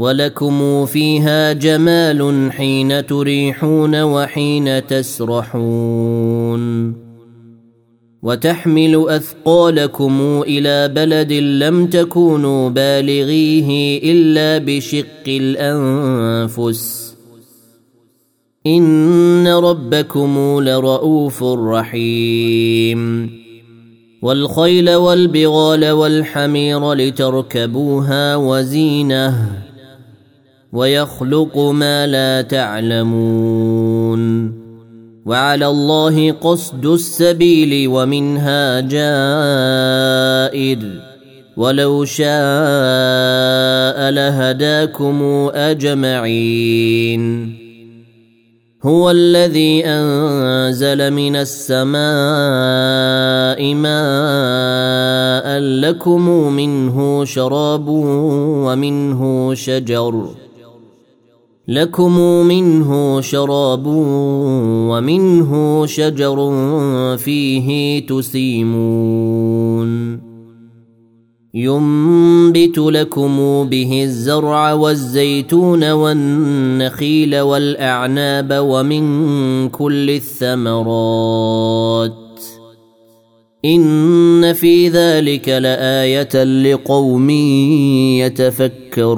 ولكم فيها جمال حين تريحون وحين تسرحون. وتحمل أثقالكم إلى بلد لم تكونوا بالغيه إلا بشق الأنفس. إن ربكم لرؤوف رحيم. والخيل والبغال والحمير لتركبوها وزينة. ويخلق ما لا تعلمون وعلى الله قصد السبيل ومنها جائر ولو شاء لهداكم أجمعين هو الذي أنزل من السماء ماء لكم منه شراب ومنه شجر لكم منه شراب ومنه شجر فيه تسيمون. ينبت لكم به الزرع والزيتون والنخيل والأعناب ومن كل الثمرات. إن في ذلك لآية لقوم يتفكرون.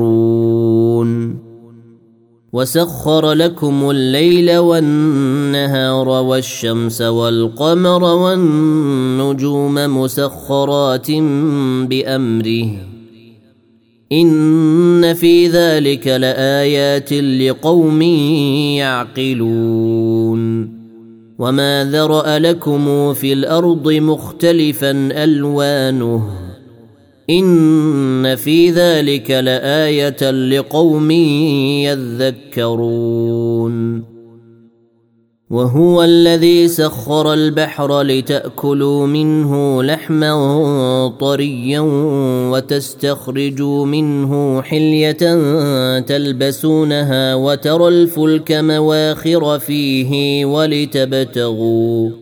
وسخر لكم الليل والنهار والشمس والقمر والنجوم مسخرات بامره ان في ذلك لايات لقوم يعقلون وما ذرا لكم في الأرض مختلفا الوانه ان في ذلك لايه لقوم يذكرون وهو الذي سخر البحر لتاكلوا منه لحما طريا وتستخرجوا منه حليه تلبسونها وترى الفلك مواخر فيه ولتبتغوا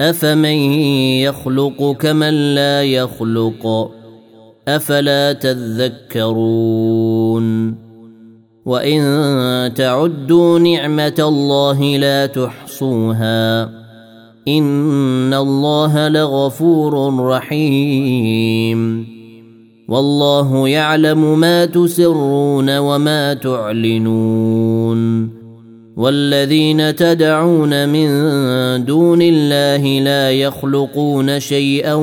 افمن يخلق كمن لا يخلق؟ افلا تذكرون؟ وان تعدوا نعمه الله لا تحصوها ان الله لغفور رحيم. والله يعلم ما تسرون وما تعلنون. والذين تدعون من دون الله لا يخلقون شيئا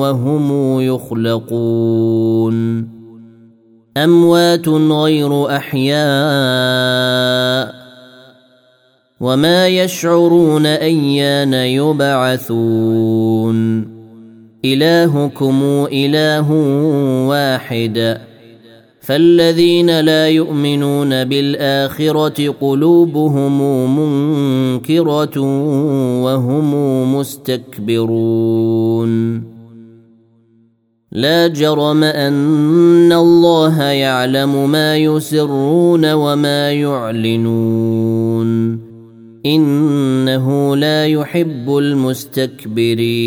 وهم يخلقون. أموات غير أحياء وما يشعرون أيان يبعثون. إلهكم إله واحد. فالذين لا يؤمنون بالاخره قلوبهم منكره وهم مستكبرون لا جرم ان الله يعلم ما يسرون وما يعلنون انه لا يحب المستكبرين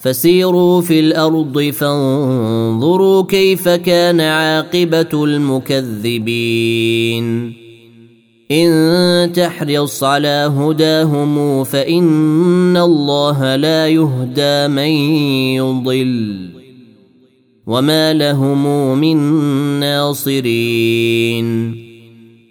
فسيروا في الأرض فانظروا كيف كان عاقبة المكذبين. إن تحرص على هداهم فإن الله لا يهدى من يضل وما لهم من ناصرين.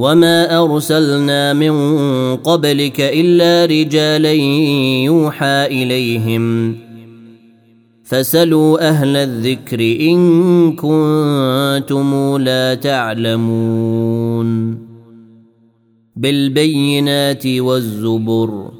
وما ارسلنا من قبلك الا رجالا يوحى اليهم فسلوا أهل الذكر ان كنتم لا تعلمون بالبينات والزبر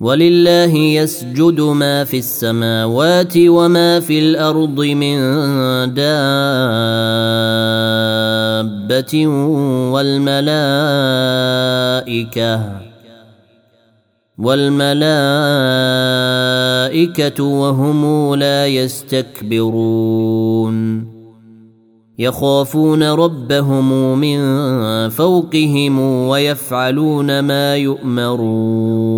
ولله يسجد ما في السماوات وما في الأرض من دابة والملائكة والملائكة وهم لا يستكبرون يخافون ربهم من فوقهم ويفعلون ما يؤمرون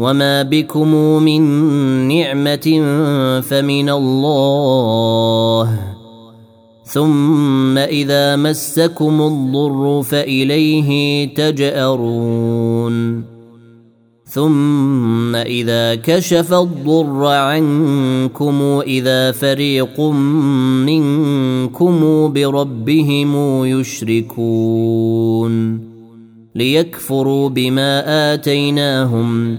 وما بكم من نعمه فمن الله ثم اذا مسكم الضر فاليه تجارون ثم اذا كشف الضر عنكم اذا فريق منكم بربهم يشركون ليكفروا بما اتيناهم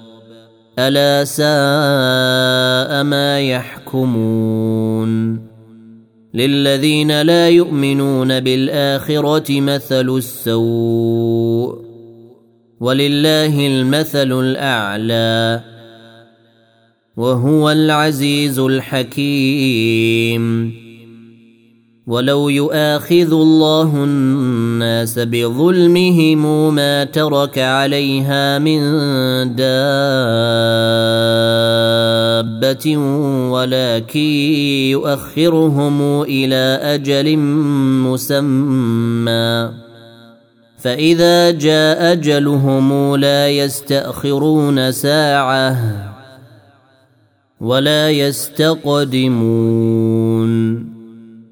ألا ساء ما يحكمون للذين لا يؤمنون بالآخرة مثل السوء ولله المثل الأعلى وهو العزيز الحكيم ولو يؤاخذ الله الناس بظلمهم ما ترك عليها من دابة ولكن يؤخرهم إلى أجل مسمى. فإذا جاء أجلهم لا يستأخرون ساعة ولا يستقدمون.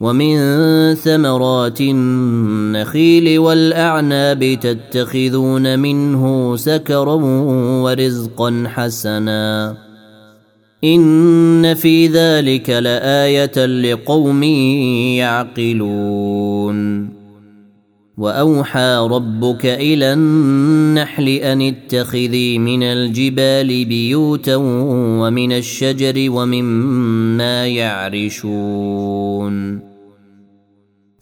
ومن ثمرات النخيل والأعناب تتخذون منه سكرا ورزقا حسنا. إن في ذلك لآية لقوم يعقلون. وأوحى ربك إلى النحل أن اتخذي من الجبال بيوتا ومن الشجر ومما يعرشون.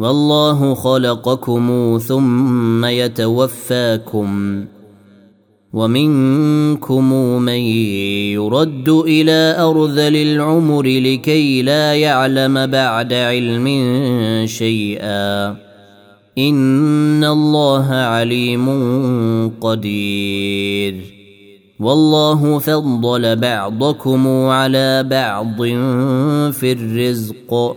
والله خلقكم ثم يتوفاكم ومنكم من يرد إلى أرذل العمر لكي لا يعلم بعد علم شيئا. إن الله عليم قدير. والله فضل بعضكم على بعض في الرزق.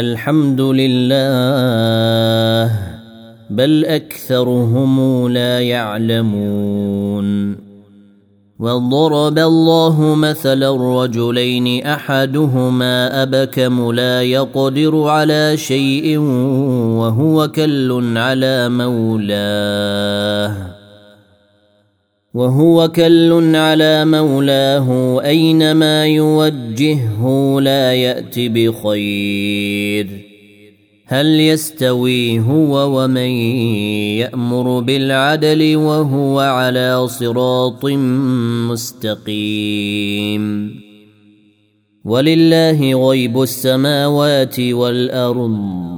الحمد لله بل أكثرهم لا يعلمون. وضرب الله مثلا رجلين أحدهما أبكم لا يقدر على شيء وهو كل على مولاه. وهو كل على مولاه اينما يوجهه لا يأت بخير. هل يستوي هو ومن يأمر بالعدل وهو على صراط مستقيم؟ ولله غيب السماوات والأرض.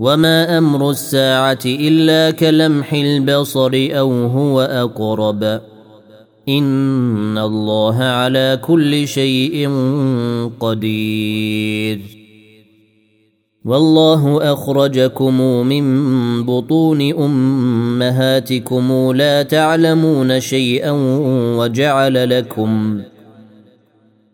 وما أمر الساعة الا كلمح البصر أو هو اقرب ان الله على كل شيء قدير والله اخرجكم من بطون امهاتكم لا تعلمون شيئا وجعل لكم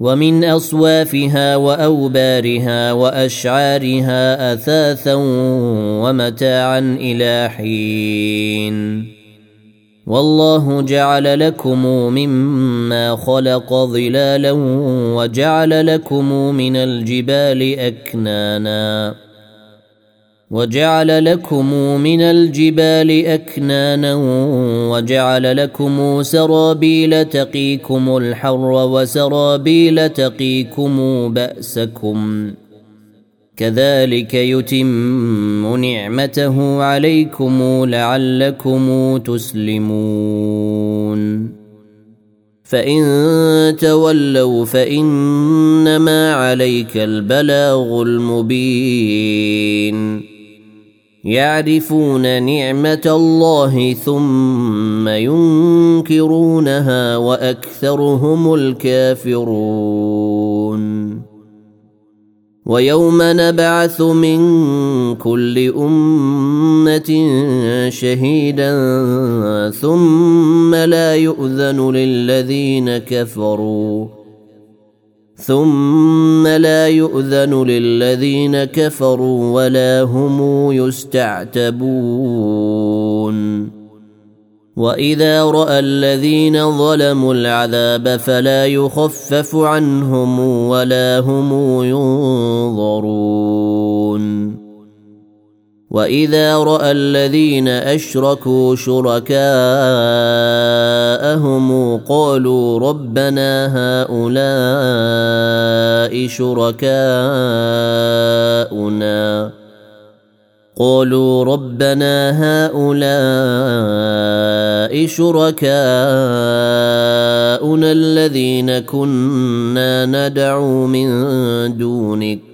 ومن أصوافها وأوبارها وأشعارها أثاثا ومتاعا إلى حين. والله جعل لكم مما خلق ظلالا وجعل لكم من الجبال أكنانا. وجعل لكم من الجبال أكنانا وجعل لكم سرابيل تقيكم الحر وسرابيل تقيكم بأسكم كذلك يتم نعمته عليكم لعلكم تسلمون فإن تولوا فإنما عليك البلاغ المبين يعرفون نعمة الله ثم ينكرونها وأكثرهم الكافرون. ويوم نبعث من كل أمة شهيدا ثم لا يؤذن للذين كفروا. ثم لا يؤذن للذين كفروا ولا هم يستعتبون. وإذا رأى الذين ظلموا العذاب فلا يخفف عنهم ولا هم ينظرون. وإذا رأى الذين أشركوا شركاءهم قالوا ربنا هؤلاء شركاؤنا قالوا ربنا هؤلاء شركاؤنا الذين كنا ندعو من دونك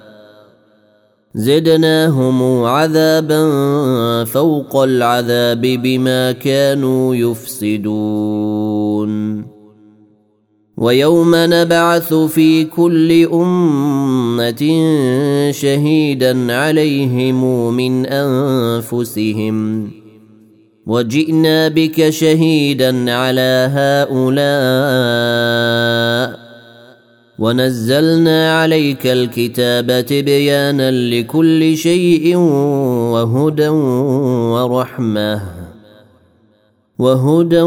زدناهم عذابا فوق العذاب بما كانوا يفسدون. ويوم نبعث في كل أمة شهيدا عليهم من أنفسهم. وجئنا بك شهيدا على هؤلاء ونزلنا عليك الكتاب تبيانا لكل شيء وهدى ورحمة وهدى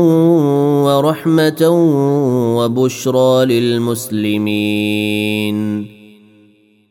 ورحمة وبشرى للمسلمين.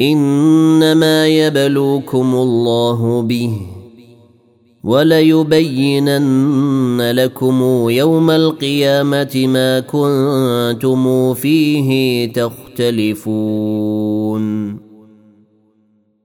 إنما يبلوكم الله به وليبينن لكم يوم القيامة ما كنتم فيه تختلفون.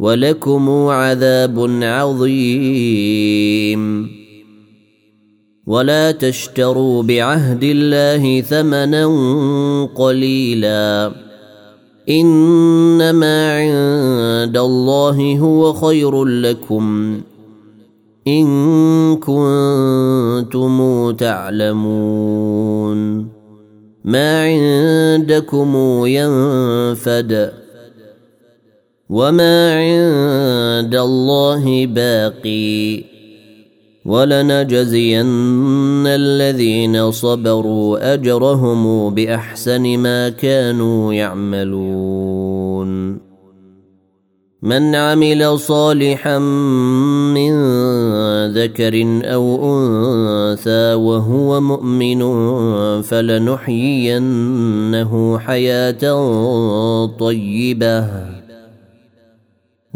ولكم عذاب عظيم. ولا تشتروا بعهد الله ثمنا قليلا. إنما عند الله هو خير لكم. إن كنتم تعلمون. ما عندكم ينفد. وما عند الله باقي ولنجزين الذين صبروا اجرهم باحسن ما كانوا يعملون من عمل صالحا من ذكر أو انثى وهو مؤمن فلنحيينه حياه طيبه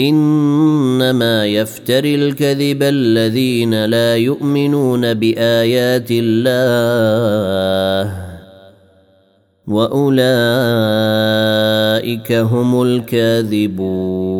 إنما يفتري الكذب الذين لا يؤمنون بآيات الله وأولئك هم الكاذبون.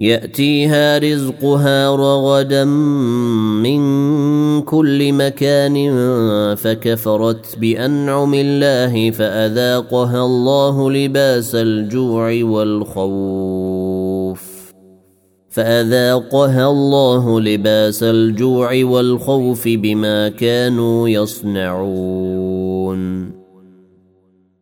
يأتيها رزقها رغدا من كل مكان فكفرت بأنعم الله فأذاقها الله لباس الجوع والخوف. فأذاقها الله لباس الجوع والخوف بما كانوا يصنعون.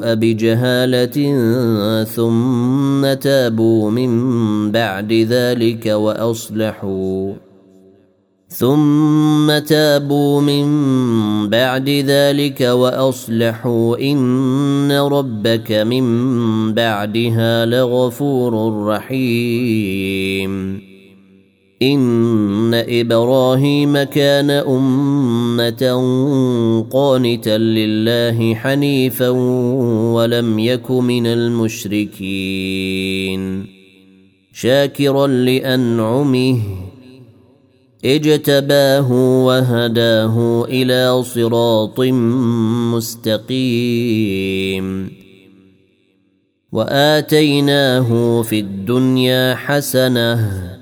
بجهاله ثم تابوا من بعد ذلك وأصلحوا. ثم تابوا من بعد ذلك وأصلحوا. إن ربك من بعدها لغفور رحيم. إن إبراهيم كان أمة قانتا لله حنيفا ولم يك من المشركين. شاكرا لأنعمه اجتباه وهداه إلى صراط مستقيم. وآتيناه في الدنيا حسنة